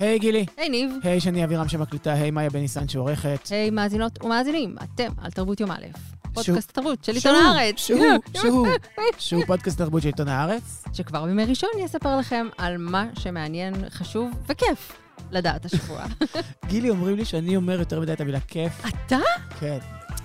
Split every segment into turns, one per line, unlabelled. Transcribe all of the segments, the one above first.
היי גילי.
היי ניב.
היי שני אבירם שמקליטה, היי מאיה בן ניסן שעורכת.
היי מאזינות ומאזינים, אתם על תרבות יום א', פודקאסט תרבות של עיתון הארץ.
שהוא, שהוא, שהוא פודקאסט תרבות של עיתון הארץ.
שכבר בימי ראשון יספר לכם על מה שמעניין, חשוב וכיף לדעת השבוע.
גילי אומרים לי שאני אומר יותר מדי את המילה כיף.
אתה?
כן.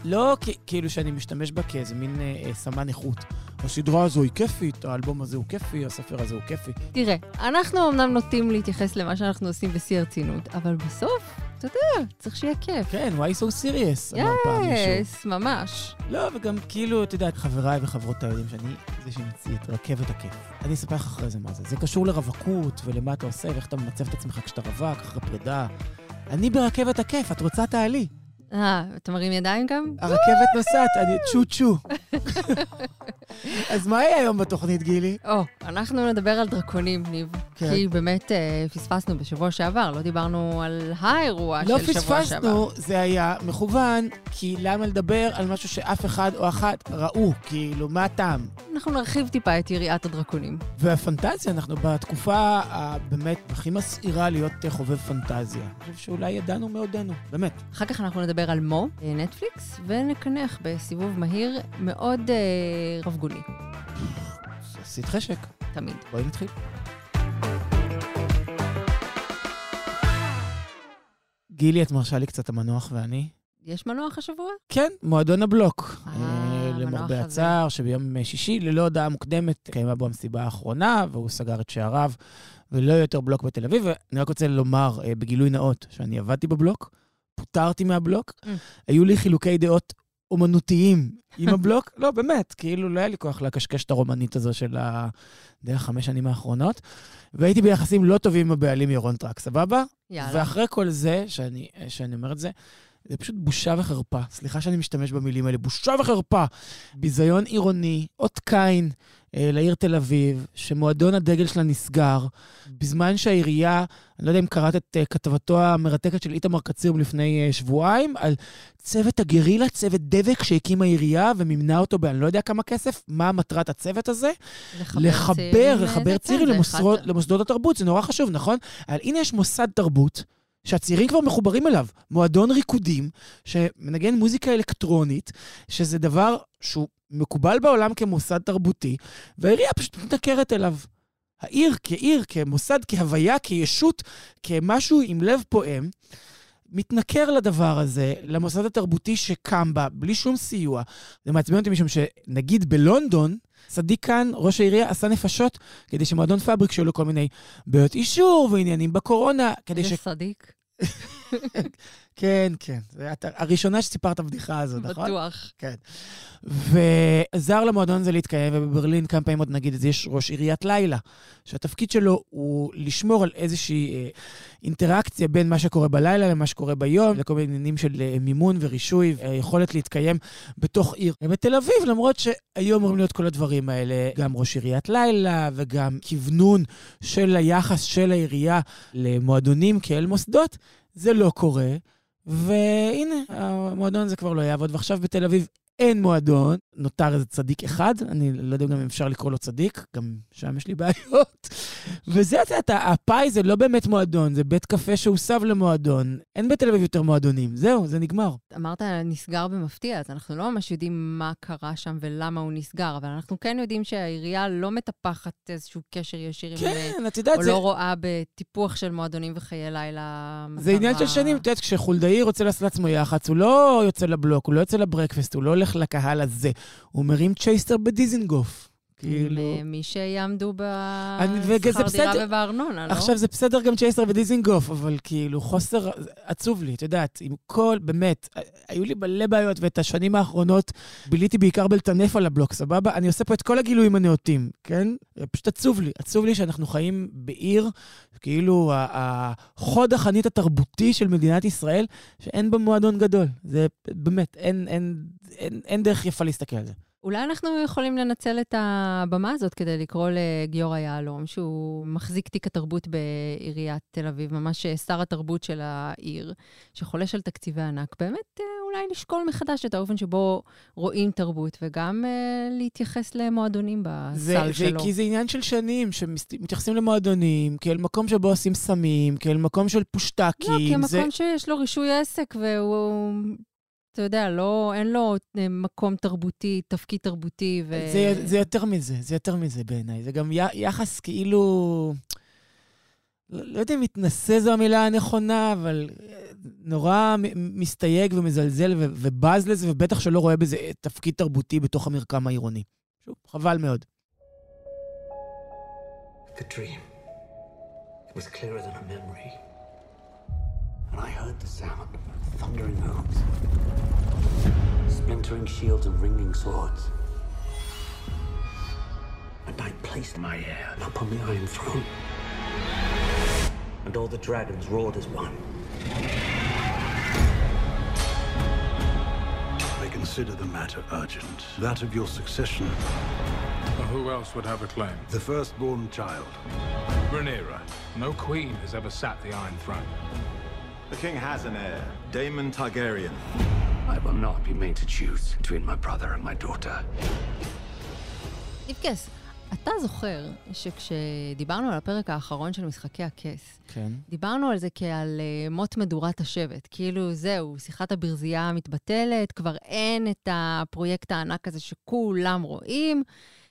לא כאילו שאני משתמש בה כאיזה מין אה, אה, סמן איכות. הסדרה הזו היא כיפית, האלבום הזה הוא כיפי, הספר הזה הוא כיפי.
תראה, אנחנו אמנם נוטים להתייחס למה שאנחנו עושים בשיא הרצינות, אבל בסוף, אתה יודע, צריך שיהיה כיף.
כן, why so serious? אמר פעם מישהו.
יס, ממש.
לא, וגם כאילו, את יודעת, חבריי וחברותיי יודעים שאני זה שהמציא את רכבת הכיף. אני אספר לך אחרי זה מה זה. זה קשור לרווקות ולמה אתה עושה ואיך אתה ממצב את עצמך כשאתה רווק, אחרי פרידה. אני ברכבת הכיף, את רוצה תעלי.
אה, אתה מרים ידיים גם?
הרכבת נוסעת, אני צ'ו צ'ו. אז מה יהיה היום בתוכנית, גילי?
או, אנחנו נדבר על דרקונים, ניב.
כן.
כי באמת אה, פספסנו בשבוע שעבר, לא דיברנו על האירוע
לא
של שבוע שעבר.
פספסנו, זה היה מכוון, כי למה לדבר על משהו שאף אחד או אחת ראו? כאילו, מה הטעם?
אנחנו נרחיב טיפה את יריעת הדרקונים.
והפנטזיה, אנחנו בתקופה הבאמת הכי מסעירה להיות חובב פנטזיה. אני חושב שאולי ידענו מעודנו, באמת.
אחר כך אנחנו נדבר על מו, אה, נטפליקס, ונקנח בסיבוב מהיר מאוד אה, רבגוני,
עשית חשק,
תמיד.
בואי נתחיל. גילי, את מרשה לי קצת המנוח ואני?
יש מנוח השבוע?
כן, מועדון הבלוק.
אה,
למרבה
הזה.
הצער, שביום שישי, ללא הודעה מוקדמת, קיימה בו המסיבה האחרונה, והוא סגר את שעריו, ולא יותר בלוק בתל אביב. ואני רק רוצה לומר, אה, בגילוי נאות, שאני עבדתי בבלוק, פוטרתי מהבלוק,
Mm.
היו לי חילוקי דעות אומנותיים עם הבלוק. לא, באמת, כאילו לא היה לי כוח לקשקש את הרומנית הזו של ה... דרך חמש שנים האחרונות. והייתי ביחסים לא טובים עם הבעלים ירון טראק, סבבה?
יאללה.
ואחרי כל זה, שאני, שאני אומר את זה, זה פשוט בושה וחרפה. סליחה שאני משתמש במילים האלה, בושה וחרפה. ביזיון עירוני, אות קין אה, לעיר תל אביב, שמועדון הדגל שלה נסגר, בזמן שהעירייה, אני לא יודע אם קראת את אה, כתבתו המרתקת של איתמר קציר מלפני אה, שבועיים, על צוות הגרילה, צוות דבק שהקימה העירייה ומימנה אותו באני לא יודע כמה כסף, מה מטרת הצוות הזה? לחבר,
צעירים,
לחבר צעירים
כן,
למוסרות-
אחד-
למוסדות התרבות, זה נורא חשוב, נכון? אבל הנה יש מוסד תרבות שהצעירים כבר מחוברים אליו, מועדון ריקודים שמנגן מוזיקה אלקטרונית, שזה דבר שהוא מקובל בעולם כמוסד תרבותי, והעירייה פשוט מתנכרת אליו. העיר כעיר, כמוסד, כהוויה, כישות, כמשהו עם לב פועם, מתנכר לדבר הזה, למוסד התרבותי שקם בה, בלי שום סיוע. זה מעצבן אותי משום שנגיד בלונדון, צדיק כאן, ראש העירייה, עשה נפשות כדי שמועדון פאבריק שיהיו לו כל מיני בעיות אישור ועניינים בקורונה, כדי ש...
זה צדיק,
כן, כן. את הראשונה שסיפרת את הבדיחה הזו, נכון?
בטוח.
כן. ועזר למועדון הזה להתקיים, ובברלין כמה פעמים עוד נגיד את זה, יש ראש עיריית לילה, שהתפקיד שלו הוא לשמור על איזושהי אה, אינטראקציה בין מה שקורה בלילה למה שקורה ביום, לכל מיני עניינים של אה, מימון ורישוי, היכולת להתקיים בתוך עיר. בתל אביב, למרות שהיו אמורים להיות כל הדברים האלה, גם ראש עיריית לילה וגם כוונון של היחס של העירייה למועדונים כאל מוסדות, זה לא קורה. והנה, המועדון הזה כבר לא יעבוד, ועכשיו בתל אביב אין מועדון, נותר איזה צדיק אחד, אני לא יודע גם אם אפשר לקרוא לו צדיק, גם שם יש לי בעיות. וזה, את יודעת, הפאי זה לא באמת מועדון, זה בית קפה שהוסב למועדון. אין בתל אביב יותר מועדונים, זהו, זה נגמר.
אמרת נסגר במפתיע, אז אנחנו לא ממש יודעים מה קרה שם ולמה הוא נסגר, אבל אנחנו כן יודעים שהעירייה לא מטפחת איזשהו קשר ישיר עם...
כן, את יודעת,
או
זה...
לא רואה בטיפוח של מועדונים וחיי לילה.
זה עניין של שנים, את יודעת, כשחולדאי רוצה לעשות לעצמו יח"צ, הוא לא יוצא לבלוק, הוא לא יוצא לברקפסט, הוא לא הולך לקהל הזה, הוא מרים צ'ייסטר בדיזנגוף. כאילו...
מי שיעמדו בשכר דירה. ובארנונה, לא?
עכשיו, זה בסדר גם צ'ייסר ודיזינגוף, אבל כאילו, חוסר עצוב לי, את יודעת, עם כל, באמת, היו לי מלא בעיות, ואת השנים האחרונות ביליתי בעיקר בלטנף על הבלוק, סבבה? אני עושה פה את כל הגילויים הנאותים, כן? פשוט עצוב לי. עצוב לי שאנחנו חיים בעיר, כאילו, החוד החנית התרבותי של מדינת ישראל, שאין בה מועדון גדול. זה באמת, אין, אין, אין, אין דרך יפה להסתכל על זה.
אולי אנחנו יכולים לנצל את הבמה הזאת כדי לקרוא לגיורא יהלום, שהוא מחזיק תיק התרבות בעיריית תל אביב, ממש שר התרבות של העיר, שחולש על תקציבי ענק. באמת, אה, אולי לשקול מחדש את האופן שבו רואים תרבות, וגם uh, להתייחס למועדונים בסל
זה,
שלו.
זה, כי זה עניין של שנים, שמתייחסים למועדונים כאל מקום שבו עושים סמים, כאל מקום של פושטקים.
לא, כמקום
זה...
שיש לו רישוי עסק, והוא, אתה יודע, לא, אין לו אה, מקום תרבותי, תפקיד תרבותי. ו...
זה, זה יותר מזה, זה יותר מזה בעיניי. זה גם י, יחס כאילו... לא, לא יודע אם מתנשא זו המילה הנכונה, אבל אה, נורא מסתייג ומזלזל ו- ובז לזה, ובטח שלא רואה בזה תפקיד תרבותי בתוך המרקם העירוני. שוב, חבל מאוד. The dream. It was clearer than a memory. And I heard the sound thundering hooves, splintering shields and ringing swords. And I placed my heir upon the Iron Throne. and all the dragons roared as one.
I consider the matter urgent. That of your succession.
Well, who else would have a claim?
The firstborn child.
Rhaenyra. No queen has ever sat the Iron Throne.
The king has an heir, Daemon Targaryen.
I will not be made to choose between my brother and my daughter.
Ivkes, אתה זוכר שכשדיברנו על הפרק האחרון של משחקי הכס,
כן.
דיברנו על זה כעל uh, מות מדורת השבט. כאילו, זהו, שיחת הברזייה מתבטלת, כבר אין את הפרויקט הענק הזה שכולם רואים.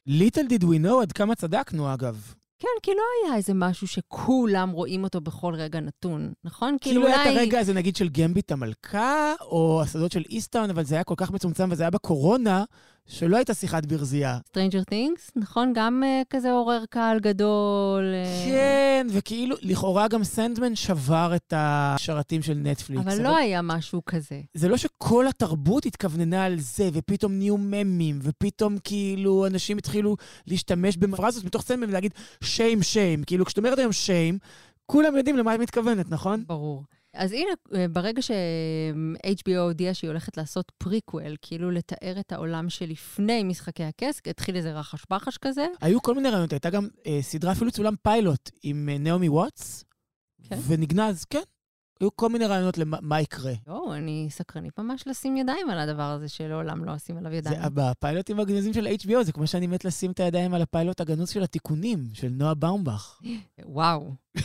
Little did we know עד כמה צדקנו, אגב.
כן, כי לא היה איזה משהו שכולם רואים אותו בכל רגע נתון, נכון?
כאילו אולי... כאילו היה את הרגע הזה, נגיד, של גמביט המלכה, או השדות של איסטאון, אבל זה היה כל כך מצומצם וזה היה בקורונה, שלא הייתה שיחת ברזייה.
Stranger Things, נכון? גם uh, כזה עורר קהל גדול.
Uh... כן, וכאילו, לכאורה גם סנדמן שבר את השרתים של נטפליקס.
אבל, אבל לא היה משהו כזה.
זה לא שכל התרבות התכווננה על זה, ופתאום נהיו ממים, ופתאום כאילו אנשים התחילו להשתמש בפרזות מתוך סנדמן ולהגיד shame shame. כאילו, כשאת אומרת היום shame, כולם יודעים למה את מתכוונת, נכון?
ברור. אז הנה, אה, ברגע ש-HBO הודיעה שהיא הולכת לעשות פריקוול, כאילו לתאר את העולם שלפני משחקי הכס, התחיל איזה רחש-בחש כזה.
היו כל מיני רעיונות, הייתה גם אה, סדרה אפילו צולם פיילוט עם אה, נעמי וואטס, כן? ונגנז, כן. היו כל מיני רעיונות למה יקרה.
לא, אני סקרנית ממש לשים ידיים על הדבר הזה שלעולם לא אשים עליו ידיים.
זה בפיילוטים הגנוזים של HBO, זה כמו שאני מת לשים את הידיים על הפיילוט הגנוז של התיקונים, של נועה באומבך.
וואו.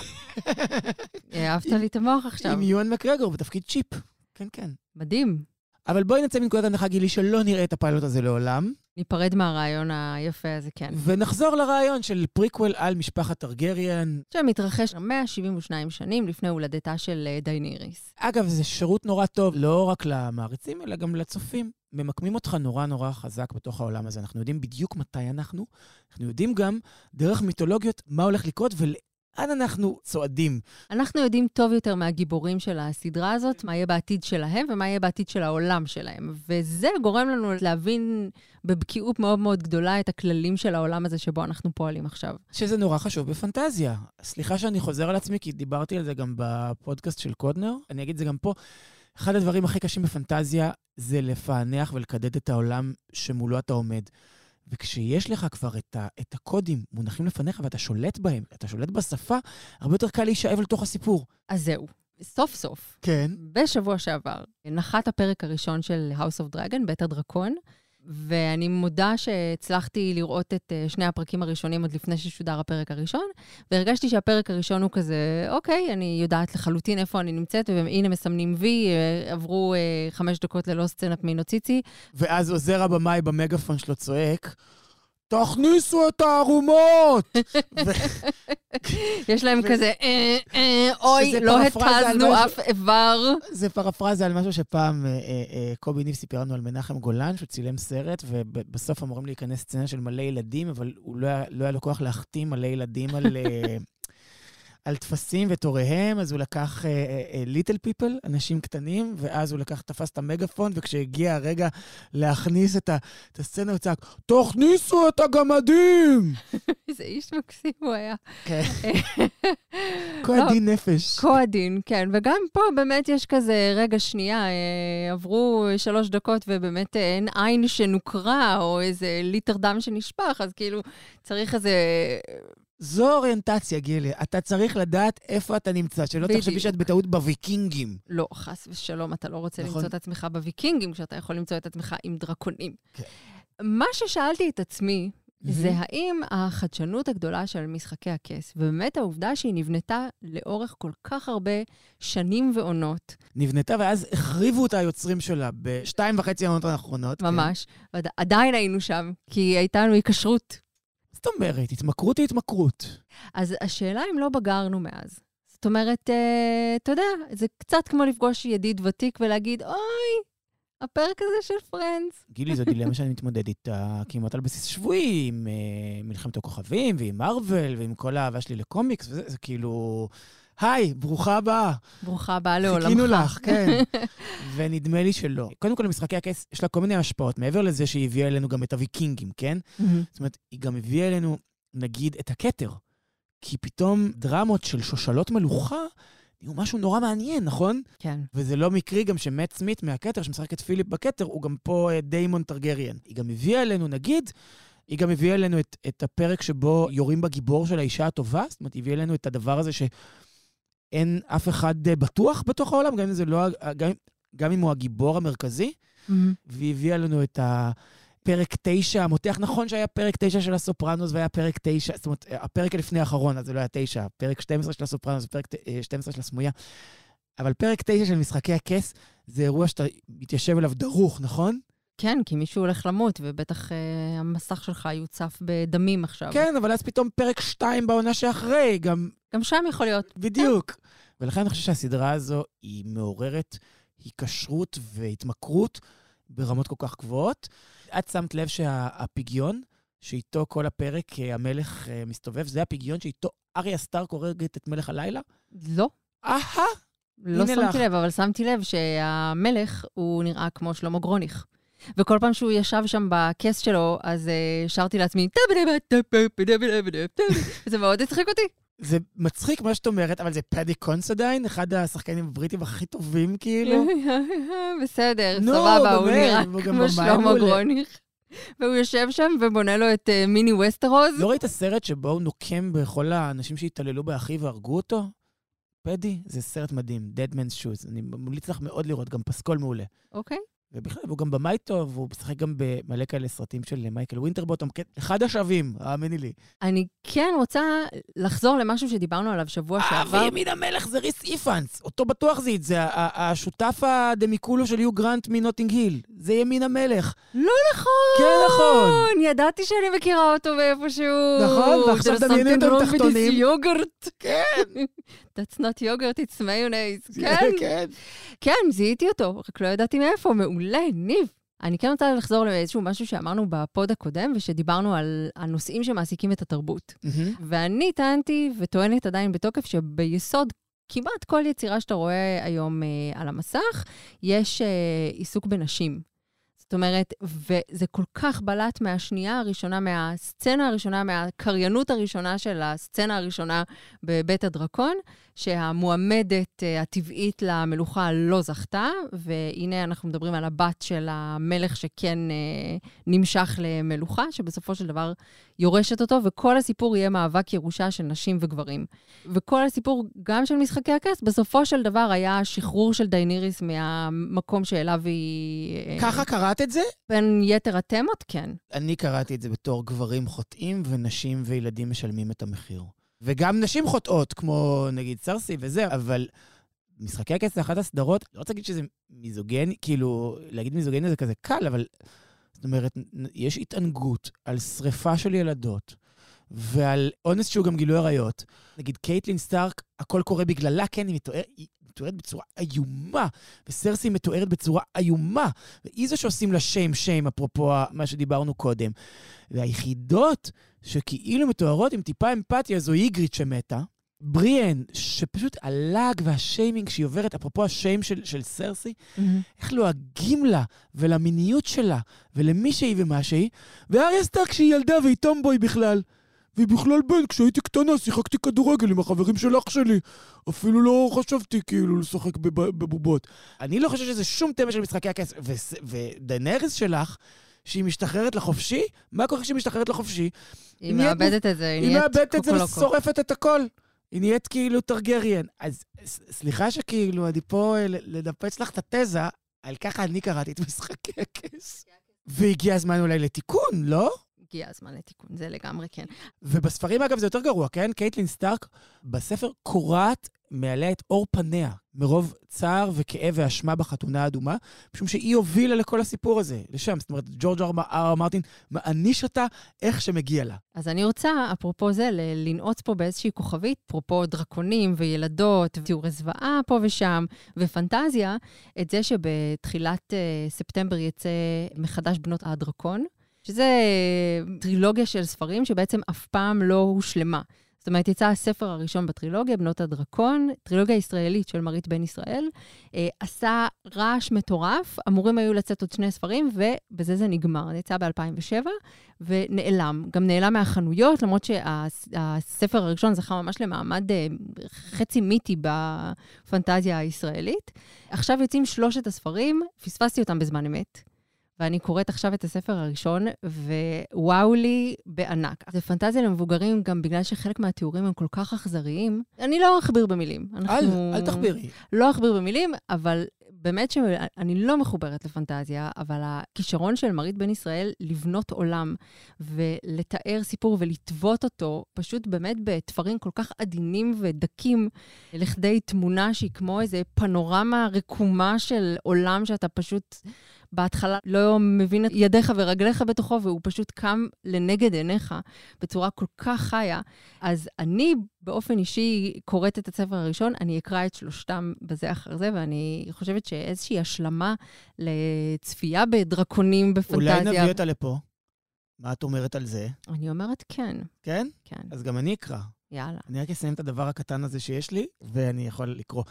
אהבת לי את המוח עכשיו.
עם יואן מקרגור בתפקיד צ'יפ. כן, כן.
מדהים.
אבל בואי נצא מנקודת הנחה, גילי, שלא נראה את הפיילוט הזה לעולם.
ניפרד מהרעיון היפה הזה, כן.
ונחזור לרעיון של פריקוול על משפחת טרגריאן.
שמתרחש 172 שנים לפני הולדתה של אה, דייניריס.
אגב, זה שירות נורא טוב, לא רק למעריצים, אלא גם לצופים. ממקמים אותך נורא נורא חזק בתוך העולם הזה. אנחנו יודעים בדיוק מתי אנחנו, אנחנו יודעים גם, דרך מיתולוגיות, מה הולך לקרות לאן אנחנו צועדים.
אנחנו יודעים טוב יותר מהגיבורים של הסדרה הזאת, מה יהיה בעתיד שלהם ומה יהיה בעתיד של העולם שלהם. וזה גורם לנו להבין בבקיאות מאוד מאוד גדולה את הכללים של העולם הזה שבו אנחנו פועלים עכשיו.
שזה נורא חשוב בפנטזיה. סליחה שאני חוזר על עצמי, כי דיברתי על זה גם בפודקאסט של קודנר, אני אגיד את זה גם פה. אחד הדברים הכי קשים בפנטזיה זה לפענח ולקדד את העולם שמולו אתה עומד. וכשיש לך כבר את, ה, את הקודים מונחים לפניך ואתה שולט בהם, אתה שולט בשפה, הרבה יותר קל להישאב לתוך הסיפור.
אז זהו. סוף סוף,
כן.
בשבוע שעבר, נחת הפרק הראשון של House of Dragon, בית הדרקון, ואני מודה שהצלחתי לראות את אה, שני הפרקים הראשונים עוד לפני ששודר הפרק הראשון, והרגשתי שהפרק הראשון הוא כזה, אוקיי, אני יודעת לחלוטין איפה אני נמצאת, והנה מסמנים וי, אה, עברו אה, חמש דקות ללא סצנת מינוציצי.
ואז עוזר הבמאי במגפון שלו צועק, תכניסו את הערומות!
יש להם כזה, אה, אה, אוי, לא התזנו אף איבר.
זה פרפרזה על משהו שפעם אה, קובי ניב סיפר לנו על מנחם גולן, שהוא צילם סרט, ובסוף אמורים להיכנס סצנה של מלא ילדים, אבל הוא לא היה לו כוח להחתים מלא ילדים על... על טפסים ותוריהם, אז הוא לקח ליטל uh, פיפל, uh, אנשים קטנים, ואז הוא לקח, תפס את המגפון, וכשהגיע הרגע להכניס את, ה, את הסצנה, הוא צעק, תכניסו את הגמדים!
איזה איש מקסים הוא היה.
כן. כה עדין נפש.
כה עדין, כן. וגם פה באמת יש כזה, רגע, שנייה, אה, עברו שלוש דקות ובאמת אין עין שנוקרה, או איזה ליטר דם שנשפך, אז כאילו צריך איזה
זו אוריינטציה, גילי. אתה צריך לדעת איפה אתה נמצא, שלא
בדיוק.
תחשבי שאת בטעות בוויקינגים.
לא, חס ושלום, אתה לא רוצה
נכון.
למצוא את עצמך בוויקינגים, כשאתה יכול למצוא את עצמך עם דרקונים.
כן.
מה ששאלתי את עצמי, זה
מהמם.
האם החדשנות הגדולה של משחקי הכס, ובאמת העובדה שהיא נבנתה לאורך כל כך הרבה שנים ועונות,
נבנתה, ואז החריבו אותה היוצרים שלה בשתיים וחצי העונות האחרונות. כן.
ממש, ועד- עדיין היינו שם, כי הייתה לנו היקשרות.
זאת אומרת, התמכרות היא התמכרות.
אז השאלה אם לא בגרנו מאז. זאת אומרת, אה, אתה יודע, זה קצת כמו לפגוש ידיד ותיק ולהגיד, אוי, הפרק הזה של פרנדס.
גילי, זו דילמה שאני מתמודד איתה כמעט על בסיס שבועי, עם אה, מלחמת הכוכבים, ועם מארוול, ועם כל האהבה שלי לקומיקס, וזה זה כאילו... היי, ברוכה הבאה.
ברוכה הבאה לעולמך.
חיכינו לך, כן. ונדמה לי שלא. קודם כל, למשחקי הכס יש לה כל מיני השפעות, מעבר לזה שהיא הביאה אלינו גם את הוויקינגים, כן? זאת אומרת, היא גם הביאה אלינו, נגיד, את הכתר. כי פתאום דרמות של שושלות מלוכה נהיו משהו נורא מעניין, נכון?
כן.
וזה לא מקרי גם שמט סמית מהכתר, שמשחק את פיליפ בכתר, הוא גם פה אה, דיימון טרגריאן. היא גם הביאה אלינו, נגיד, היא גם הביאה אלינו את, את הפרק שבו יורים בגיבור של האישה הטובה, זאת אומרת, היא הביאה אלינו את הדבר הזה שאין אף אחד אה, בטוח בתוך העולם, גם אם, זה לא, גם, גם אם הוא הגיבור המרכזי,
מהמם.
והיא הביאה לנו את הפרק 9, המותח נכון שהיה פרק 9 של הסופרנוס והיה פרק 9, זאת אומרת, הפרק הלפני האחרון, אז זה לא היה 9, פרק 12 של הסופרנוס ופרק אה, 12 של הסמויה. אבל פרק 9 של משחקי הכס זה אירוע שאתה מתיישב אליו דרוך, נכון?
כן, כי מישהו הולך למות, ובטח אה, המסך שלך יוצף בדמים עכשיו.
כן, אבל אז פתאום פרק 2 בעונה שאחרי, גם
גם שם יכול להיות.
בדיוק. ולכן אני חושב שהסדרה הזו היא מעוררת היקשרות והתמכרות ברמות כל כך גבוהות. את שמת לב שהפגיון, שאיתו כל הפרק אה, המלך אה, מסתובב, זה הפגיון שאיתו אריה סטארק הורגת את מלך הלילה?
לא,
אהה!
לא שמתי
לך.
לב, אבל שמתי לב שהמלך, הוא נראה כמו שלמה גרוניך. וכל פעם שהוא ישב שם בכס שלו, אז אה, שרתי לעצמי, וזה מאוד הצחיק אותי.
זה מצחיק מה שאת אומרת, אבל זה פדי קונסדיין, אחד השחקנים הבריטים הכי טובים, כאילו.
בסדר,
נו,
סבבה, הוא נראה כמו שלמה. גרוניך. והוא יושב שם ובונה לו את אה, מיני ווסטרוז.
לא ראית סרט שבו הוא נוקם בכל האנשים שהתעללו באחיו והרגו אותו? פדי, זה סרט מדהים, Dead Man's Shoes. אני ממליץ לך מאוד לראות, גם פסקול מעולה.
אוקיי.
ובכלל, הוא גם במאי טוב, והוא משחק גם במלא כאלה סרטים של מייקל ווינטרבוטום. כן, אחד השווים, האמיני לי.
אני כן רוצה לחזור למשהו שדיברנו עליו שבוע
אה,
שעבר.
וימין המלך זה ריס איפאנס. אותו בטוח זה, זה השותף הדמיקולו של יו גרנט מנוטינג היל. זה ימין המלך.
לא נכון!
כן, נכון.
ידעתי שאני מכירה אותו מאיפשהו.
נכון, ועכשיו
something
אותו עם
wrong with this
תחתונים.
יוגורט.
כן.
That's not yogurt, it's mayonnaise. כן,
כן.
כן, זיהיתי אותו, רק לא ידעתי מאיפה, מעולה, ניב. אני כן רוצה לחזור לאיזשהו משהו שאמרנו בפוד הקודם, ושדיברנו על הנושאים שמעסיקים את התרבות.
מהמם.
ואני טענתי וטוענת עדיין בתוקף שביסוד כמעט כל יצירה שאתה רואה היום אה, על המסך, יש אה, עיסוק בנשים. זאת אומרת, וזה כל כך בלט מהשנייה הראשונה, מהסצנה הראשונה, מהקריינות הראשונה של הסצנה הראשונה בבית הדרקון, שהמועמדת אה, הטבעית למלוכה לא זכתה, והנה אנחנו מדברים על הבת של המלך שכן אה, נמשך למלוכה, שבסופו של דבר יורשת אותו, וכל הסיפור יהיה מאבק ירושה של נשים וגברים. וכל הסיפור, גם של משחקי הכס, בסופו של דבר היה שחרור של דייניריס מהמקום שאליו היא... אה,
ככה קראת את זה?
בין יתר התמות, כן.
אני קראתי את זה בתור גברים חוטאים ונשים וילדים משלמים את המחיר. וגם נשים חוטאות, כמו נגיד סרסי וזה, אבל משחקי הכס זה אחת הסדרות, לא רוצה להגיד שזה מיזוגני, כאילו, להגיד מיזוגני זה כזה קל, אבל זאת אומרת, יש התענגות על שריפה של ילדות ועל אונס שהוא גם גילוי עריות. נגיד קייטלין סטארק, הכל קורה בגללה, כן, היא מתואר- מתוארת בצורה איומה, וסרסי מתוארת בצורה איומה, והיא זו שעושים לה שיים שיים, אפרופו מה שדיברנו קודם. והיחידות שכאילו מתוארות עם טיפה אמפתיה זו איגריט שמתה. בריאן, שפשוט הלעג והשיימינג שהיא עוברת, אפרופו השיים של, של סרסי, איך לועגים לה ולמיניות שלה ולמי שהיא ומה שהיא, ואריה סטארק שהיא ילדה והיא טומבוי בכלל. והיא בכלל בן, כשהייתי קטנה שיחקתי כדורגל עם החברים של אח שלי. אפילו לא חשבתי כאילו לשחק בב- בבובות. אני לא חושב שזה שום תמה של משחקי הכס. ודנרס שלך, שהיא משתחררת לחופשי, מה קורה כשהיא משתחררת לחופשי?
היא
נהיית
מאבדת את זה, היא
היא
נהיית
מאבדת את זה
קוקולוקו.
ושורפת את הכל. היא נהיית כאילו טרגריאן. אז סליחה שכאילו, אני פה אה, ל- לדפץ לך את התזה, על ככה אני קראתי את משחקי הכס. והגיע הזמן אולי לתיקון, לא?
הגיע הזמן לתיקון, זה לגמרי כן.
ובספרים, אגב, זה יותר גרוע, כן? קייטלין סטארק בספר קורעת מעליה את עור פניה, מרוב צער וכאב ואשמה בחתונה האדומה, משום שהיא הובילה לכל הסיפור הזה, לשם. זאת אומרת, ג'ורג' אר אר מרטין מעניש אותה איך שמגיע לה.
אז אני רוצה, אפרופו זה, לנעוץ פה באיזושהי כוכבית, אפרופו דרקונים וילדות, תיאורי זוועה פה ושם, ופנטזיה, את זה שבתחילת uh, ספטמבר יצא מחדש בנות הדרקון, שזה אה, טרילוגיה של ספרים שבעצם אף פעם לא הושלמה. זאת אומרת, יצא הספר הראשון בטרילוגיה, בנות הדרקון, טרילוגיה ישראלית של מרית בן ישראל, אה, עשה רעש מטורף, אמורים היו לצאת עוד שני ספרים, ובזה זה נגמר. זה יצא ב-2007, ונעלם. גם נעלם מהחנויות, למרות שהספר הראשון זכה ממש למעמד אה, חצי מיתי בפנטזיה הישראלית. עכשיו יוצאים שלושת הספרים, פספסתי אותם בזמן אמת. ואני קוראת עכשיו את הספר הראשון, ווואו לי בענק. זה פנטזיה למבוגרים גם בגלל שחלק מהתיאורים הם כל כך אכזריים. אני לא אכביר במילים.
אל,
אנחנו...
אל תחבירי.
לא אכביר במילים, אבל באמת שאני לא מחוברת לפנטזיה, אבל הכישרון של מרית בן ישראל לבנות עולם ולתאר סיפור ולטוות אותו, פשוט באמת בתפרים כל כך עדינים ודקים, לכדי תמונה שהיא כמו איזה פנורמה רקומה של עולם שאתה פשוט... בהתחלה לא מבין את ידיך ורגליך בתוכו, והוא פשוט קם לנגד עיניך בצורה כל כך חיה. אז אני באופן אישי קוראת את הספר הראשון, אני אקרא את שלושתם בזה אחר זה, ואני חושבת שאיזושהי השלמה לצפייה בדרקונים בפנטזיה...
אולי נביא אותה לפה. מה את אומרת על זה?
אני אומרת כן,
כן?
כן,
אז גם אני אקרא.
יאללה.
אני רק אסיים את הדבר הקטן הזה שיש לי, ואני יכול לקרוא.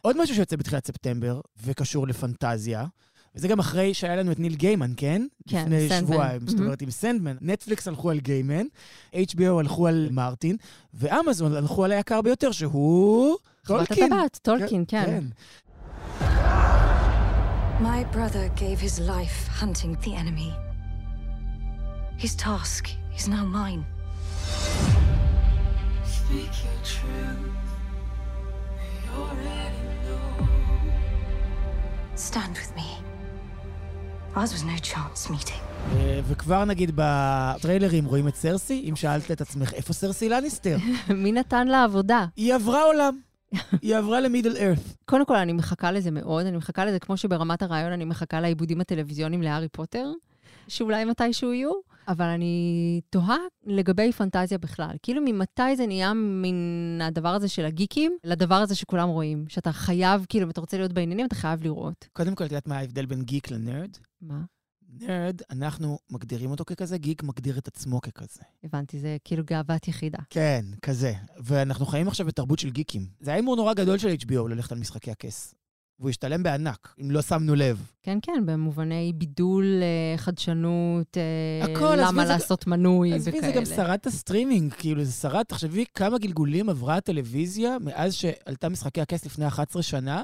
עוד משהו שיוצא בתחילת ספטמבר, וקשור לפנטזיה, וזה גם אחרי שהיה לנו את ניל גיימן, כן?
כן,
לפני
סנדמן.
שבועיים, זאת
מהמם.
אומרת, עם סנדמן. נטפליקס הלכו על גיימן, HBO הלכו על מרטין, ואמזון הלכו על היקר ביותר, שהוא... טולקין.
הטבעת, טולקין, כן.
My brother gave his life hunting the enemy. His task is now mine.
Speak your truth. We already know.
Stand with me. Ours was no chance meeting.
אה, וכבר נגיד בטריילרים רואים את סרסי, אם שאלת את עצמך, איפה סרסי לניסטר?
מי נתן לה עבודה?
היא עברה עולם. היא עברה למידל ארת.
קודם כל, אני מחכה לזה מאוד. אני מחכה לזה כמו שברמת הרעיון אני מחכה לעיבודים הטלוויזיוניים להארי פוטר, שאולי מתישהו יהיו, אבל אני תוהה לגבי פנטזיה בכלל. כאילו, ממתי זה נהיה מן הדבר הזה של הגיקים לדבר הזה שכולם רואים? שאתה חייב, כאילו, אם אתה רוצה להיות בעניינים, אתה חייב לראות.
קודם כל, את יודעת מה ההבדל בין גיק לנרד?
מה?
נרד, אנחנו מגדירים אותו ככזה, גיק מגדיר את עצמו ככזה.
הבנתי, זה כאילו גאוות יחידה.
כן, כזה. ואנחנו חיים עכשיו בתרבות של גיקים. זה היה הימור נורא גדול של HBO ללכת על משחקי הכס. והוא השתלם בענק, אם לא שמנו לב.
כן, כן, במובני בידול, אה, חדשנות, אה,
הכל, עזבי,
למה
זה-
לעשות מנוי
עזבי,
וכאלה.
זה גם שרת הסטרימינג, כאילו, זה שרת, תחשבי כמה גלגולים עברה הטלוויזיה מאז שעלתה משחקי הכס לפני 11 שנה.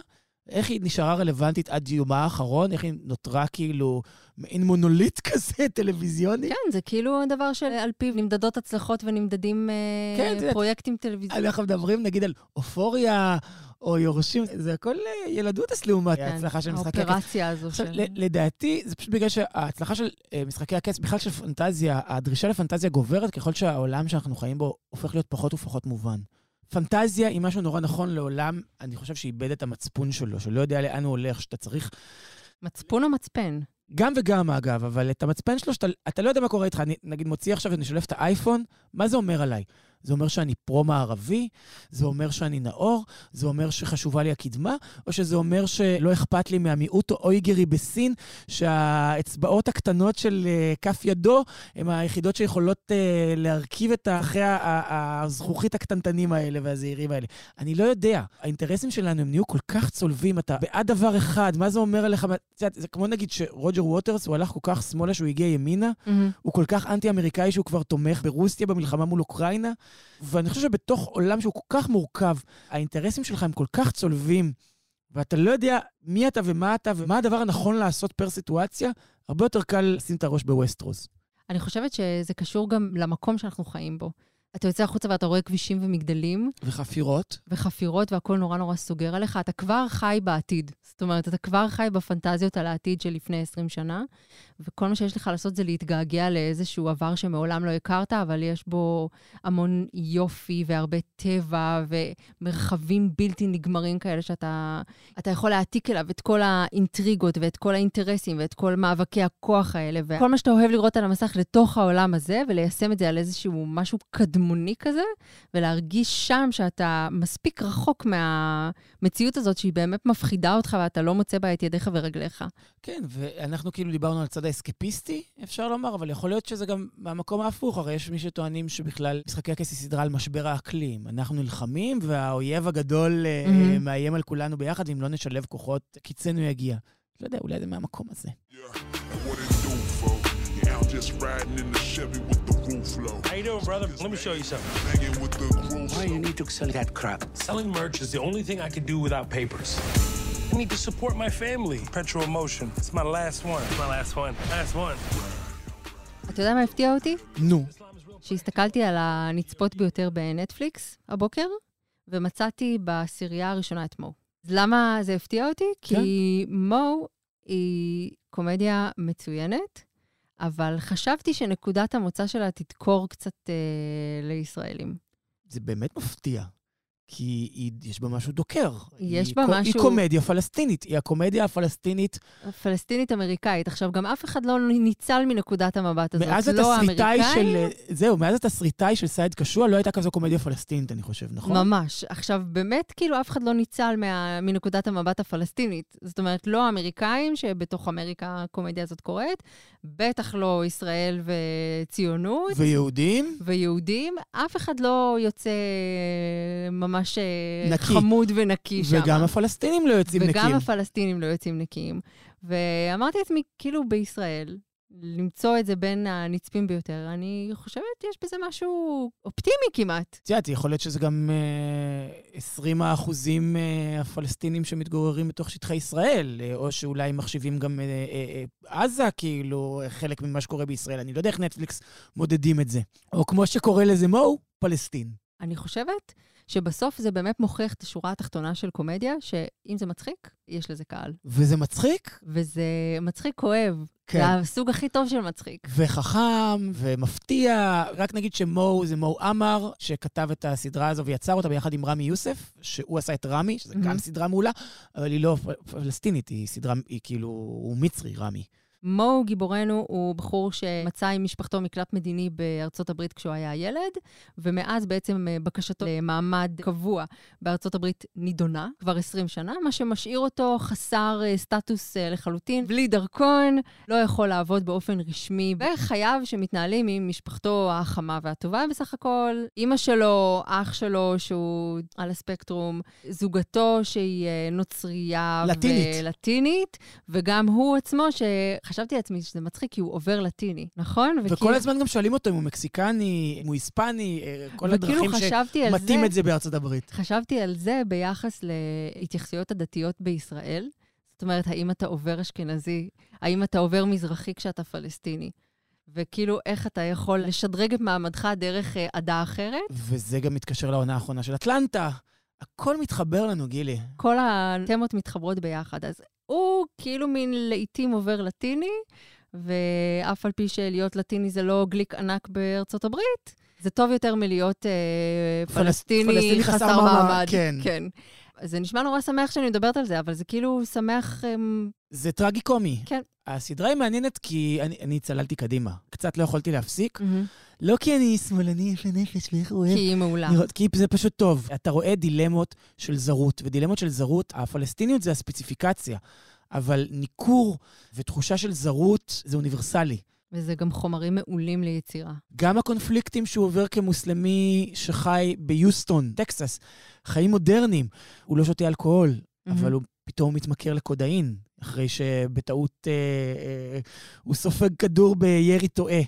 איך היא נשארה רלוונטית עד יומה האחרון, איך היא נותרה כאילו מעין מונוליט כזה טלוויזיוני.
כן, זה כאילו דבר שעל פיו נמדדות הצלחות ונמדדים אה,
כן, יודעת,
פרויקטים טלוויזיוניים.
אנחנו מדברים נגיד על אופוריה או יורשים, זה הכל אה, ילדותס לעומת
כן,
ההצלחה של משחקי הכס.
האופרציה הזו
עכשיו,
של...
לדעתי, זה פשוט בגלל שההצלחה של אה, משחקי הכס, בכלל של פנטזיה, הדרישה לפנטזיה גוברת ככל שהעולם שאנחנו חיים בו הופך להיות פחות ופחות מובן. פנטזיה היא משהו נורא נכון לעולם, אני חושב שאיבד את המצפון שלו, שלא יודע לאן הוא הולך, שאתה צריך...
מצפון או מצפן?
גם וגם, אגב, אבל את המצפן שלו, שאתה אתה לא יודע מה קורה איתך. אני נגיד מוציא עכשיו ואני שולף את האייפון, מה זה אומר עליי? זה אומר שאני פרו-מערבי? זה אומר שאני נאור? זה אומר שחשובה לי הקדמה? או שזה אומר שלא אכפת לי מהמיעוט האויגרי בסין, שהאצבעות הקטנות של uh, כף ידו הן היחידות שיכולות uh, להרכיב את אחרי הזכוכית הקטנטנים האלה והזעירים האלה? אני לא יודע. האינטרסים שלנו הם נהיו כל כך צולבים, אתה בעד דבר אחד, מה זה אומר עליך? זה כמו נגיד שרוג'ר ווטרס, הוא הלך כל כך שמאלה שהוא הגיע ימינה, הוא כל כך אנטי-אמריקאי שהוא כבר תומך ברוסיה במלחמה מול אוקראינה, ואני חושב שבתוך עולם שהוא כל כך מורכב, האינטרסים שלך הם כל כך צולבים, ואתה לא יודע מי אתה ומה אתה ומה הדבר הנכון לעשות פר סיטואציה, הרבה יותר קל לשים את הראש בווסטרוס.
אני חושבת שזה קשור גם למקום שאנחנו חיים בו. אתה יוצא החוצה ואתה רואה כבישים ומגדלים,
וחפירות.
וחפירות והכול נורא נורא סוגר עליך, אתה כבר חי בעתיד. זאת אומרת, אתה כבר חי בפנטזיות על העתיד של לפני 20 שנה, וכל מה שיש לך לעשות זה להתגעגע לאיזשהו עבר שמעולם לא הכרת, אבל יש בו המון יופי והרבה טבע ומרחבים בלתי נגמרים כאלה שאתה אתה יכול להעתיק אליו את כל האינטריגות ואת כל האינטרסים ואת כל מאבקי הכוח האלה, וכל מה שאתה אוהב לראות על המסך לתוך העולם הזה, וליישם את זה על איזשהו משהו קדמוני כזה, ולהרגיש שם שאתה מספיק רחוק מהמציאות הזאת, שהיא באמת מפחידה אותך ואתה לא מוצא בה את ידיך ורגליך.
כן, ואנחנו כאילו דיברנו על הצד האסקפיסטי, אפשר לומר, אבל יכול להיות שזה גם מהמקום ההפוך. הרי יש מי שטוענים שבכלל משחקי הכס היא סדרה על משבר האקלים. אנחנו נלחמים, והאויב הגדול אה,
מהמם.
מאיים על כולנו ביחד, ואם לא נשלב כוחות, קיצנו יגיע. לא יודע, אולי זה מהמקום הזה.
Yeah, I'm just riding in the Chevy with the roof low.
How you doing, brother? Let me show you something.
Why you need to sell that crap?
Selling merch is the only thing I can do without papers. I need to support my family. Petro Emotion. It's my last one. My last one. Last one.
אתה יודע מה הפתיע אותי?
נו,
שהסתכלתי על הנצפות ביותר בנטפליקס הבוקר, ומצאתי בעשירייה הראשונה את מו. אז למה זה הפתיע אותי? כי מו היא קומדיה מצוינת, אבל חשבתי שנקודת המוצא שלה תדקור קצת אה, לישראלים.
זה באמת מפתיע. כי היא, יש בה משהו דוקר.
יש בה משהו-
היא קומדיה פלסטינית. היא הקומדיה הפלסטינית
פלסטינית-אמריקאית. עכשיו, גם אף אחד לא ניצל מנקודת המבט הזאת.
מאז
לא
התסריטאי
האמריקאים,
של... זהו, מאז התסריטאי של סייד קשוע לא הייתה כזו קומדיה פלסטינית, אני חושב, נכון?
ממש. עכשיו, באמת, כאילו, אף אחד לא ניצל מה, מנקודת המבט הפלסטינית. זאת אומרת, לא האמריקאים, שבתוך אמריקה הקומדיה הזאת קורית, בטח לא ישראל וציונות.
ויהודים?
ויהודים, אף אחד לא יוצא ממש אה,
נקי.
חמוד ונקי שם.
וגם הפלסטינים לא יוצאים
וגם
נקיים.
הפלסטינים לא יוצאים נקיים. ואמרתי לעצמי, כאילו בישראל, למצוא את זה בין הנצפים ביותר, אני חושבת, יש בזה משהו אופטימי כמעט.
את יודעת, יכול להיות שזה גם אה, 20 האחוזים אה, הפלסטינים שמתגוררים בתוך שטחי ישראל, אה, או שאולי מחשיבים גם עזה, כאילו, חלק ממה שקורה בישראל. אני לא יודע איך נטפליקס מודדים את זה. או כמו שקורא לזה מו, פלסטין.
אני חושבת שבסוף זה באמת מוכיח את השורה התחתונה של קומדיה, שאם זה מצחיק, יש לזה קהל.
וזה מצחיק,
וזה מצחיק כואב.
כן.
זה הסוג הכי טוב של מצחיק.
וחכם, ומפתיע. רק נגיד שמו זה מו עמר, שכתב את הסדרה הזו ויצר אותה ביחד עם רמי יוסף, שהוא עשה את רמי, שזה גם
מהמם.
סדרה מעולה, אבל היא לא פלסטינית, היא סדרה, היא כאילו, הוא מצרי, רמי.
מו גיבורנו הוא בחור שמצא עם משפחתו מקלט מדיני בארצות הברית כשהוא היה ילד, ומאז בעצם אה, בקשתו למעמד קבוע בארצות הברית נידונה כבר 20 שנה, מה שמשאיר אותו חסר אה, סטטוס אה, לחלוטין, בלי דרכון, לא יכול לעבוד באופן רשמי, וחייו שמתנהלים עם משפחתו החמה והטובה בסך הכל, אימא שלו, אח שלו שהוא על הספקטרום, זוגתו שהיא נוצרייה
לטינית.
ולטינית, וגם הוא עצמו, שחשבתי לעצמי שזה מצחיק, כי הוא עובר לטיני, נכון?
וכל הזמן גם שואלים אותו אם הוא מקסיקני, אם הוא היספני, אה, כל
וכאילו
הדרכים
חשבתי
שמטים
זה-
את זה בארצות הברית.
חשבתי על זה ביחס להתייחסויות הדתיות בישראל. זאת אומרת, האם אתה עובר אשכנזי? האם אתה עובר מזרחי כשאתה פלסטיני? וכאילו, איך אתה יכול לשדרג את מעמדך דרך אה, עדה אחרת?
וזה גם מתקשר לעונה האחרונה של אטלנטה. הכל מתחבר לנו, גילי.
כל התמות מתחברות ביחד. אז הוא כאילו מין לעיתים עובר לטיני, ואף על פי שלהיות לטיני זה לא גליק ענק בארצות הברית, זה טוב יותר מלהיות אה,
פלס-
פלסטיני,
פלסטיני חסר
חסר
מעמד,
מעמד.
כן.
כן. זה נשמע נורא שמח שאני מדברת על זה, אבל זה כאילו שמח... אמ,
זה טרגי-קומי.
כן.
הסדרה היא מעניינת כי אני, אני צללתי קדימה. קצת לא יכולתי להפסיק. לא כי אני שמאלני, לי נפש, ואיך הוא אוהב.
כי היא מעולה.
לראות, כי זה פשוט טוב. אתה רואה דילמות של זרות, ודילמות של זרות, הפלסטיניות זה הספציפיקציה, אבל ניכור ותחושה של זרות זה אוניברסלי.
וזה גם חומרים מעולים ליצירה.
גם הקונפליקטים שהוא עובר כמוסלמי שחי ביוסטון, טקסס, חיים מודרניים. הוא לא שותה אלכוהול, אבל הוא פתאום מתמכר לקודאין. אחרי שבטעות אה, אה, הוא סופג כדור בירי טועה.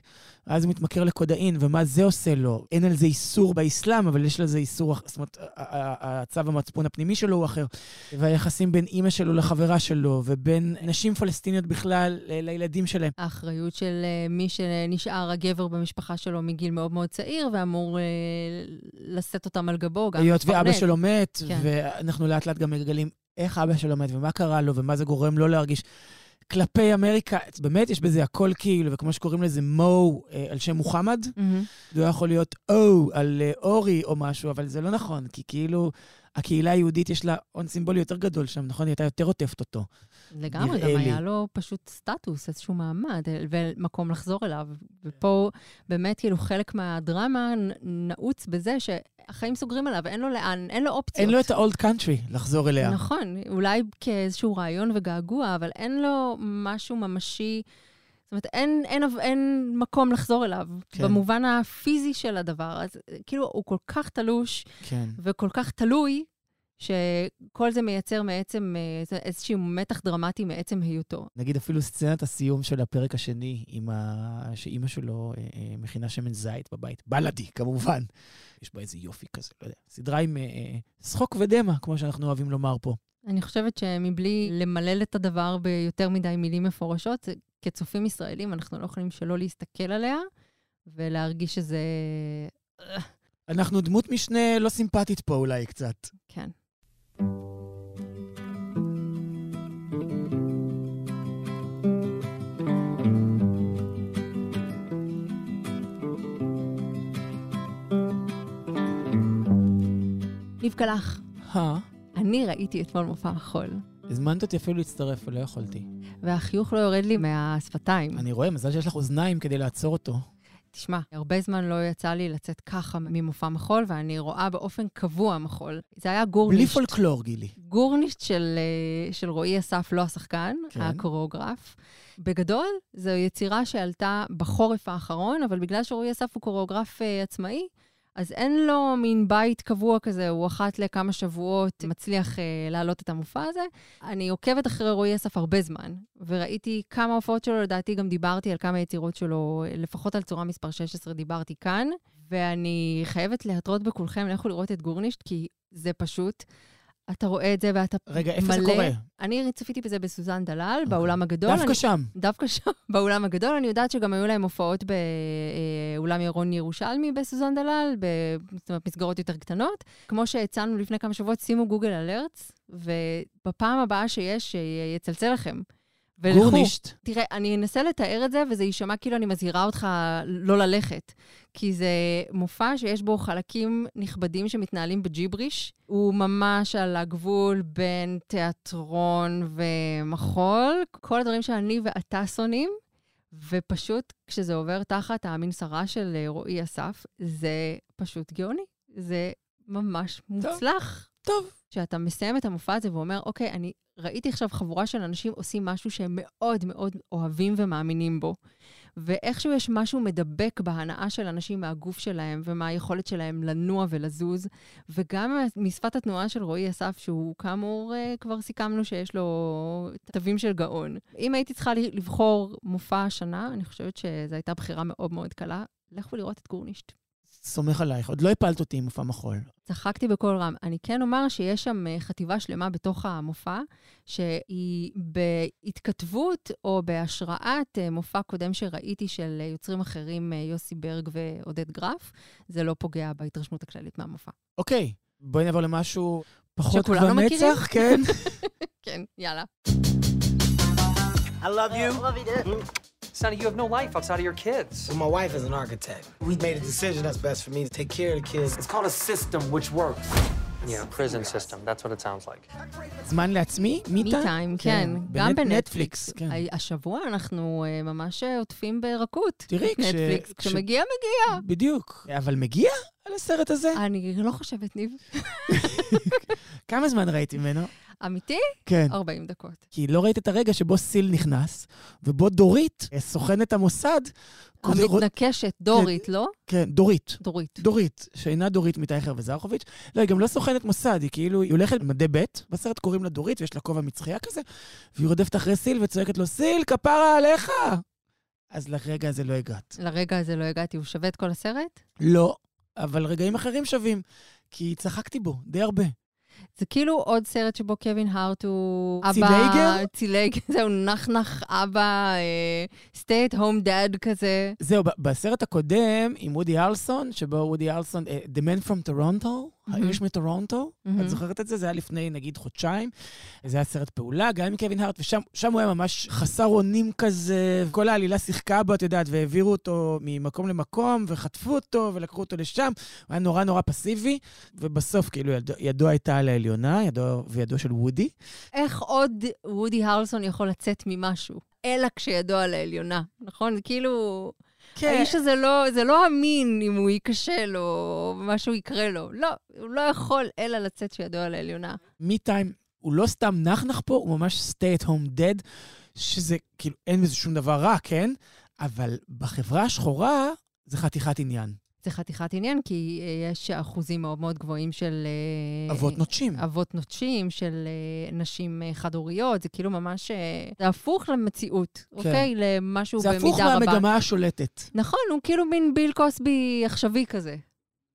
אז הוא מתמכר לקודאין, ומה זה עושה לו? אין על זה איסור באסלאם, אבל יש לזה איסור, זאת אומרת, הצו המצפון הפנימי שלו הוא אחר. והיחסים בין אימא שלו לחברה שלו, ובין נשים פלסטיניות בכלל לילדים שלהם.
האחריות של אה, מי שנשאר הגבר במשפחה שלו מגיל מאוד מאוד צעיר, ואמור אה, לשאת אותם על גבו, גם
היות ואבא. שלו מת,
כן.
ואנחנו לאט לאט גם מגלים איך אבא שלו מת, ומה קרה לו, ומה זה גורם לו להרגיש. כלפי אמריקה, באמת יש בזה הכל כאילו, וכמו שקוראים לזה מו אה, על שם מוחמד,
מהמם.
זה לא יכול להיות או על אה, אורי או משהו, אבל זה לא נכון, כי כאילו הקהילה היהודית יש לה הון סימבולי יותר גדול שם, נכון? היא הייתה יותר עוטפת אותו.
לגמרי, גם
לי.
היה לו פשוט סטטוס, איזשהו מעמד, ומקום לחזור אליו. ופה באמת, כאילו, חלק מהדרמה נעוץ בזה שהחיים סוגרים עליו, אין לו לאן, אין לו אופציות.
אין לו את ה-old country לחזור אליה.
נכון, אולי כאיזשהו רעיון וגעגוע, אבל אין לו משהו ממשי. זאת אומרת, אין, אין, אין מקום לחזור אליו,
כן.
כן. במובן הפיזי של הדבר. אז כאילו, הוא כל כך תלוש
כן.
וכל כך תלוי, שכל זה מייצר מעצם אה, איזשהו מתח דרמטי מעצם היותו.
נגיד אפילו סצנת הסיום של הפרק השני, עם ה... שאימא שלו אה, אה, מכינה שמן זית בבית. בלאדי, כמובן. יש בה איזה יופי כזה, לא יודע. סדרה עם אה, אה, שחוק ודמע, כמו שאנחנו אוהבים לומר פה.
אני חושבת שמבלי למלל את הדבר ביותר מדי מילים מפורשות, כצופים ישראלים, אנחנו לא יכולים שלא להסתכל עליה ולהרגיש שזה...
אנחנו דמות משנה לא סימפטית פה אולי קצת.
כן.
אה?
אני ראיתי אתמול מופע מחול,
הזמנת אותי אפילו להצטרף ולא יכולתי.
והחיוך לא יורד לי מהשפתיים.
אני רואה, מזל שיש לך אוזניים כדי לעצור אותו.
תשמע, הרבה זמן לא יצא לי לצאת ככה ממופע מחול, ואני רואה באופן קבוע מחול. זה היה
בלי
גורנישט.
פולקלור, גילי.
גורנישט של, אה, של רועי אסף, לא השחקן,
כן.
הקוריאוגרף. בגדול, זו יצירה שעלתה בחורף האחרון, אבל בגלל שרועי אסף הוא קוריאוגרף אה, עצמאי, אז אין לו מין בית קבוע כזה, הוא אחת לכמה שבועות מצליח אה, להעלות את המופע הזה. אני עוקבת אחרי רועי אסף הרבה זמן, וראיתי כמה הופעות שלו, לדעתי גם דיברתי על כמה יצירות שלו, לפחות על צורה מספר 16 דיברתי כאן, ואני חייבת להתרות בכולכם, לכו לראות את גורנישט, כי זה פשוט, אתה רואה את זה ואתה
רגע, איפה
מלא...
זה קורה?
אני צפיתי בזה בסוזן דלל, באולם הגדול.
דווקא
אני...
שם.
דווקא שם, באולם הגדול. אני יודעת שגם היו להם הופעות באולם ירון ירושלמי בסוזן דלל, ב... זאת אומרת, מסגרות יותר קטנות. כמו שהצענו לפני כמה שבועות, שימו גוגל אלרטס, ובפעם הבאה שיש, שיצלצל לכם. ולכו.
גורנישט.
תראה, אני אנסה לתאר את זה, וזה יישמע כאילו אני מזהירה אותך לא ללכת. כי זה מופע שיש בו חלקים נכבדים שמתנהלים בג'יבריש. הוא ממש על הגבול בין תיאטרון ומחול, כל הדברים שאני ואתה שונאים, ופשוט כשזה עובר תחת המנסרה של אה, רועי אסף, זה פשוט גאוני. זה ממש מוצלח.
טוב.
כשאתה מסיים את המופע הזה ואומר, אוקיי, אני ראיתי עכשיו חבורה של אנשים עושים משהו שהם מאוד מאוד אוהבים ומאמינים בו. ואיכשהו יש משהו מדבק בהנאה של אנשים מהגוף שלהם ומהיכולת שלהם לנוע ולזוז, וגם משפת התנועה של רועי אסף, שהוא כאמור, אה, כבר סיכמנו שיש לו תווים של גאון. אם הייתי צריכה לבחור מופע השנה, אני חושבת שזו הייתה בחירה מאוד מאוד קלה. לכו לראות את גורנישט.
סומך עלייך. עוד לא הפלת אותי עם מופע מחול.
צחקתי בקול רם. אני כן אומר שיש שם אה, חטיבה שלמה בתוך המופע, שהיא בהתכתבות או בהשראת אה, מופע קודם שראיתי של יוצרים אחרים, אה, יוסי ברג ועודד גרף. זה לא פוגע בהתרשמות הכללית מהמופע.
אוקיי, בואי נעבור למשהו פחות כבר
מכירים?
מצח, כן?
כן, יאללה.
I love you.
love you.
Sonny, you have no life outside of your kids.
Well, my wife is an architect. We made a decision that's best for me to take care of the kids.
It's called a system which works. Yeah, prison system. That's what it sounds like.
זמן לעצמי?
מי
מיטה?
טיים, כן. גם
בנט-
בנטפליקס.
כן.
השבוע אנחנו אה, ממש אה, עוטפים ברכות.
תראי, כש-
נטפליקס.
כש-
כשמגיע, מגיע.
בדיוק. אבל מגיע? על הסרט הזה?
אני לא חושבת, ניב.
כמה זמן ראיתי ממנו?
אמיתי?
כן.
40 דקות.
כי לא ראית את הרגע שבו סיל נכנס, ובו דורית, סוכנת המוסד,
המתנקשת, דורית, לא?
כן, דורית.
דורית.
דורית, שאינה דורית מטייכר וזרחוביץ'. לא, היא גם לא סוכנת מוסד, היא כאילו, היא הולכת במדי ב', בסרט קוראים לה דורית, ויש לה כובע מצחייה כזה, והיא רודפת אחרי סיל וצועקת לו, סיל, כפרה עליך! אז לרגע הזה לא הגעת.
לרגע הזה לא הגעתי, הוא שווה את כל הסרט?
לא, אבל רגעים אחרים שווים, כי צחקתי בו די הרבה.
זה כאילו עוד סרט שבו קווין הארט הוא אבא...
צילייגר?
צילייגר, זהו, נחנך אבא, stay at home dad כזה.
זהו, בסרט הקודם עם וודי ארלסון, שבו וודי ארלסון, אה, The Man from Toronto, האיש מטורונטו,
מהמם.
את זוכרת את זה? זה היה לפני נגיד חודשיים. זה היה סרט פעולה, גם עם קווין הארט, ושם שם הוא היה ממש חסר אונים כזה, כל העלילה שיחקה בו, את יודעת, והעבירו אותו ממקום למקום, וחטפו אותו, ולקחו אותו לשם. הוא היה נורא נורא פסיבי, ובסוף, כאילו, ידו, ידו הייתה על העליונה, ידו וידו של וודי.
איך עוד וודי הרלסון יכול לצאת ממשהו? אלא כשידו על העליונה, נכון? זה כאילו...
כן.
האיש הזה לא, זה לא אמין אם הוא ייכשל או משהו יקרה לו. לא, הוא לא יכול אלא לצאת כשידו על העליונה.
מי טיים, הוא לא סתם נחנך פה, הוא ממש stay at home dead, שזה, כאילו, אין בזה שום דבר רע, כן? אבל בחברה השחורה, זה חתיכת עניין.
זה חתיכת עניין, כי אה, יש אחוזים מאוד מאוד גבוהים של... אה,
אבות נוטשים.
אבות נוטשים, של אה, נשים חד-הוריות, זה כאילו ממש... זה הפוך למציאות, אוקיי? למשהו
זה
במידה
הפוך
רבה.
מהמגמה השולטת.
נכון, הוא כאילו מין ביל קוסבי עכשווי כזה.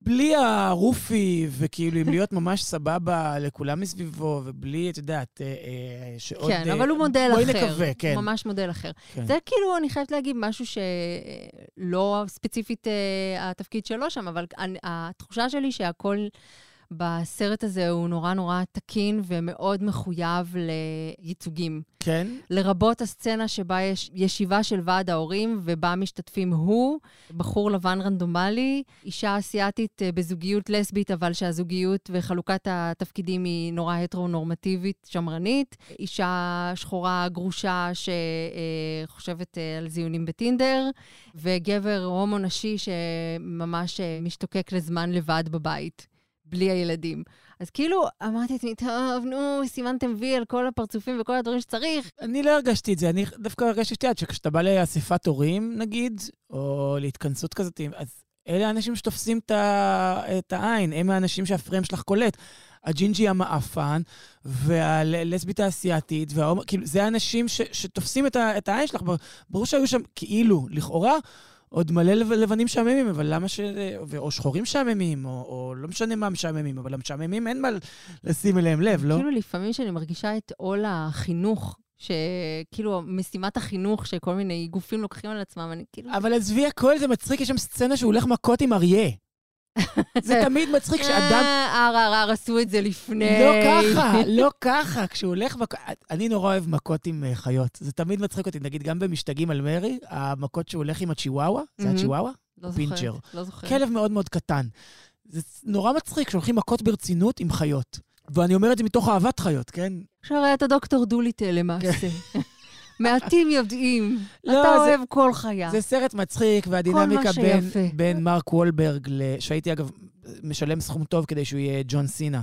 בלי הרופי, וכאילו, עם להיות ממש סבבה לכולם מסביבו, ובלי, את יודעת, אה, אה, שעוד...
כן,
אה,
אבל הוא מודל
בואי
אחר.
נקווה, כן.
הוא ממש מודל אחר.
כן.
זה כאילו, אני חייבת להגיד משהו שלא ספציפית אה, התפקיד שלו שם, אבל אני, התחושה שלי שהכל בסרט הזה הוא נורא נורא תקין ומאוד מחויב לייצוגים.
כן?
לרבות הסצנה שבה יש ישיבה של ועד ההורים, ובה משתתפים הוא, בחור לבן רנדומלי, אישה אסיאתית אה, בזוגיות לסבית, אבל שהזוגיות וחלוקת התפקידים היא נורא הטרו-נורמטיבית, שמרנית, אישה שחורה גרושה שחושבת אה, על זיונים בטינדר, וגבר הומו-נשי שממש אה, משתוקק לזמן לבד בבית. בלי הילדים. אז כאילו, אמרתי לעצמי, טוב, נו, סימנתם וי על כל הפרצופים וכל הדברים שצריך.
אני לא הרגשתי את זה, אני דווקא הרגשתי שאת יודעת, שכשאתה בא לאספת הורים, נגיד, או להתכנסות כזאת, אז אלה האנשים שתופסים את, העין, הם האנשים שהפריים שלך קולט. הג'ינג'י המאפן, והלסבית האסייתית, וההומ... כאילו, זה האנשים ש... שתופסים את, ה... את העין שלך. ברור שהיו שם, כאילו, לכאורה, עוד מלא לב- לבנים משעממים, אבל למה ש... או שחורים משעממים, או, או לא משנה מה משעממים, אבל המשעממים אין מה לשים אליהם לב, לא?
כאילו, לפעמים שאני מרגישה את עול החינוך, שכאילו, משימת החינוך שכל מיני גופים לוקחים על עצמם, אני כאילו...
אבל עזבי הכל, זה מצחיק, יש שם סצנה שהוא הולך מכות עם אריה. זה תמיד מצחיק שאדם...
אה, אר, אר, עשו את זה לפני.
לא ככה, לא ככה. כשהוא הולך. אני נורא אוהב מכות עם אה, חיות. זה תמיד מצחיק אותי. נגיד, גם במשתגעים על מרי, המכות שהוא הולך עם הצ'יוואווה, זה. הצ'יוואווה?
לא זוכרת. לא זוכרת.
כלב מאוד מאוד קטן. זה נורא מצחיק שהולכים מכות ברצינות עם חיות. ואני אומר את זה מתוך אהבת חיות, כן?
עכשיו היה את הדוקטור דוליטל למעשה. מעטים יודעים,
לא,
אתה
זה-
אוהב כל חיה.
זה סרט מצחיק, והדינמיקה בין. בין מרק וולברג, ל... שהייתי אגב משלם סכום טוב כדי שהוא יהיה ג'ון סינה,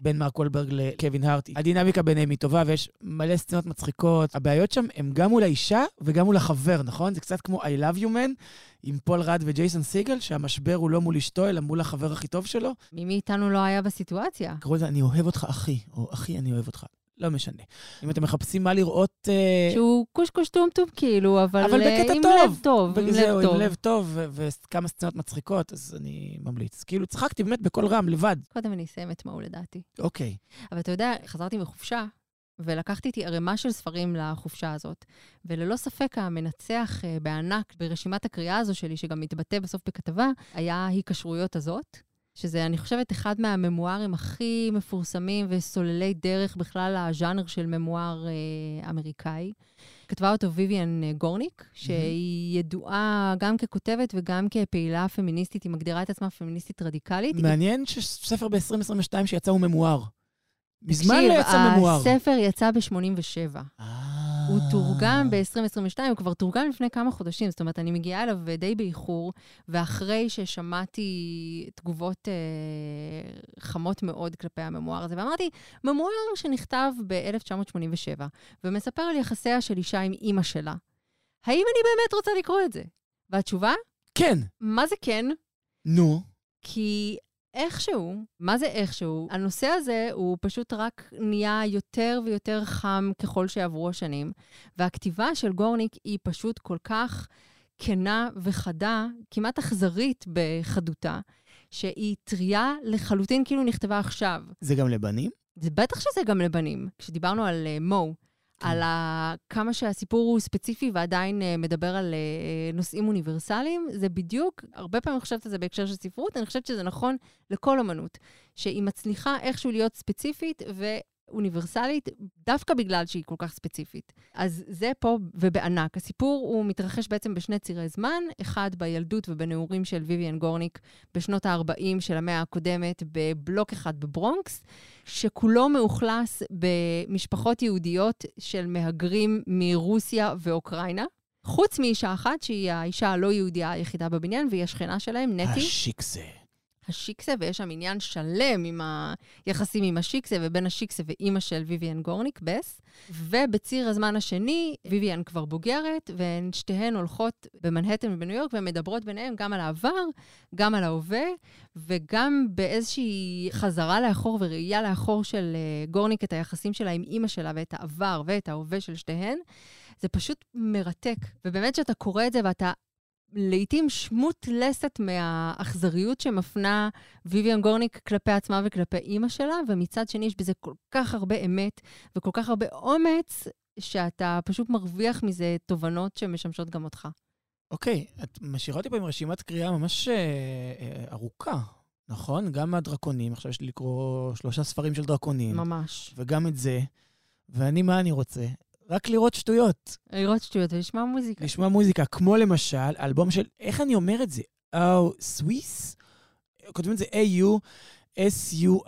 בין מרק וולברג לקווין הארט. הדינמיקה ביניהם היא טובה, ויש מלא סצנות מצחיקות. הבעיות שם הן גם מול האישה וגם מול החבר, נכון? זה קצת כמו I Love You Man, עם פול רד וג'ייסון סיגל, שהמשבר הוא לא מול אשתו, אלא מול החבר הכי טוב שלו.
מי מאיתנו לא היה בסיטואציה?
קראו לזה, אני אוהב אותך אחי, או אחי, אני אוהב אותך. לא משנה. אם אתם מחפשים מה לראות... אה,
שהוא קושקוש טומטום כאילו, אבל,
אבל
אה,
בקטע
עם
טוב.
לב טוב, עם
זהו,
לב טוב.
עם לב טוב, וכמה סצנות מצחיקות, אז אני ממליץ. כאילו, צחקתי באמת בקול רם, לבד.
קודם אני אסיים את מהו לדעתי.
אוקיי.
אבל אתה יודע, חזרתי מחופשה, ולקחתי איתי ערימה של ספרים לחופשה הזאת, וללא ספק המנצח אה, בענק ברשימת הקריאה הזו שלי, שגם מתבטא בסוף בכתבה, היה היקשרויות הזאת. שזה, אני חושבת, אחד מהממוארים הכי מפורסמים וסוללי דרך בכלל הז'אנר של ממואר אה, אמריקאי. כתבה אותו ויvian אה, גורניק, שהיא ידועה גם ככותבת וגם כפעילה פמיניסטית, היא מגדירה את עצמה פמיניסטית רדיקלית.
מעניין שספר ב-2022 שיצא הוא ממואר. מזמן לא יצא ממואר.
הספר יצא ב-87.
אה,
הוא תורגם ב-2022, הוא כבר תורגם לפני כמה חודשים, זאת אומרת, אני מגיעה אליו די באיחור, ואחרי ששמעתי תגובות אה, חמות מאוד כלפי הממואר הזה, ואמרתי, ממואר שנכתב ב-1987, ומספר על יחסיה של אישה עם אימא שלה. האם אני באמת רוצה לקרוא את זה? והתשובה?
כן.
מה זה כן?
נו.
כי איכשהו, מה זה איכשהו? הנושא הזה הוא פשוט רק נהיה יותר ויותר חם ככל שיעברו השנים, והכתיבה של גורניק היא פשוט כל כך כנה וחדה, כמעט אכזרית בחדותה, שהיא טריה לחלוטין כאילו נכתבה עכשיו.
זה גם לבנים?
זה בטח שזה גם לבנים. כשדיברנו על uh, מו, כן. על ה... כמה שהסיפור הוא ספציפי ועדיין uh, מדבר על uh, נושאים אוניברסליים, זה בדיוק, הרבה פעמים חושבת על זה בהקשר של ספרות, אני חושבת שזה נכון לכל אמנות, שהיא מצליחה איכשהו להיות ספציפית ו... אוניברסלית, דווקא בגלל שהיא כל כך ספציפית. אז זה פה ובענק. הסיפור הוא מתרחש בעצם בשני צירי זמן, אחד בילדות ובנעורים של ויvian גורניק בשנות ה-40 של המאה הקודמת בבלוק אחד בברונקס, שכולו מאוכלס במשפחות יהודיות של מהגרים מרוסיה ואוקראינה. חוץ מאישה אחת, שהיא האישה הלא יהודייה היחידה בבניין, והיא השכנה שלהם, נטי.
השיקסה.
השיקסה, ויש שם עניין שלם עם היחסים עם השיקסה ובין השיקסה ואימא של ויvian גורניק, בס. ובציר הזמן השני, ויvian כבר בוגרת, והן שתיהן הולכות במנהטן ובניו יורק, והן מדברות ביניהן גם על העבר, גם על ההווה, וגם באיזושהי חזרה לאחור וראייה לאחור של אה, גורניק, את היחסים שלה עם אימא שלה ואת העבר ואת ההווה של שתיהן. זה פשוט מרתק. ובאמת שאתה קורא את זה ואתה לעתים שמוט לסת מהאכזריות שמפנה ויvian גורניק כלפי עצמה וכלפי אימא שלה, ומצד שני יש בזה כל כך הרבה אמת וכל כך הרבה אומץ, שאתה פשוט מרוויח מזה תובנות שמשמשות גם אותך.
אוקיי, okay, את משאירה אותי פה עם רשימת קריאה ממש אה, אה, ארוכה, נכון? גם הדרקונים, עכשיו יש לי לקרוא שלושה ספרים של דרקונים.
ממש.
וגם את זה. ואני, מה אני רוצה? רק לראות שטויות.
לראות שטויות ולשמוע מוזיקה.
לשמוע מוזיקה, כמו למשל, אלבום של, איך אני אומר את זה? או, סוויס? כותבים את זה A-U-S-U-I-S-S-E.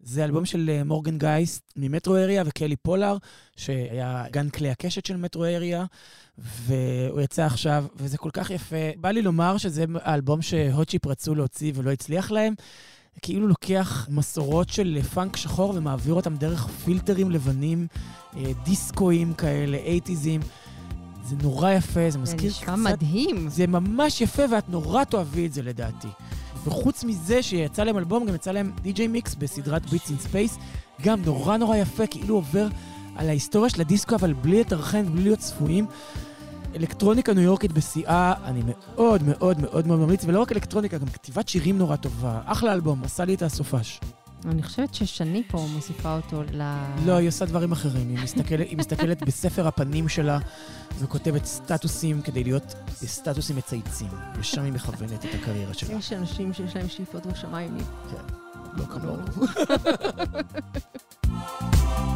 זה אלבום של אה, מורגן גייסט ממטרו אריה וקלי פולר, שהיה גן כלי הקשת של מטרו אריה, והוא יצא עכשיו, וזה כל כך יפה. בא לי לומר שזה האלבום שהוט צ'יפ רצו להוציא ולא הצליח להם. כאילו לוקח מסורות של פאנק שחור ומעביר אותם דרך פילטרים לבנים, אה, דיסקואים כאלה, אייטיזים. זה נורא יפה, זה מזכיר
קצת... זה נשמע מדהים.
זה ממש יפה, ואת נורא תאהבי את זה לדעתי. וחוץ מזה שיצא להם אלבום, גם יצא להם DJ mix בסדרת Beats in Space, גם נורא נורא יפה, כאילו עובר על ההיסטוריה של הדיסקו, אבל בלי לתרחן, בלי להיות צפויים. אלקטרוניקה ניו יורקית בשיאה, אני מאוד מאוד מאוד מאוד ממליץ, ולא רק אלקטרוניקה, גם כתיבת שירים נורא טובה. אחלה אלבום, עשה לי את הסופש.
אני חושבת ששני פה מוסיפה אותו ל...
לא, היא עושה דברים אחרים. היא מסתכלת, היא מסתכלת בספר הפנים שלה וכותבת סטטוסים כדי להיות בסטטוסים מצייצים. ושם היא מכוונת את הקריירה שלה.
יש אנשים שיש להם שאיפות בשמיים.
כן, לא כמוהו.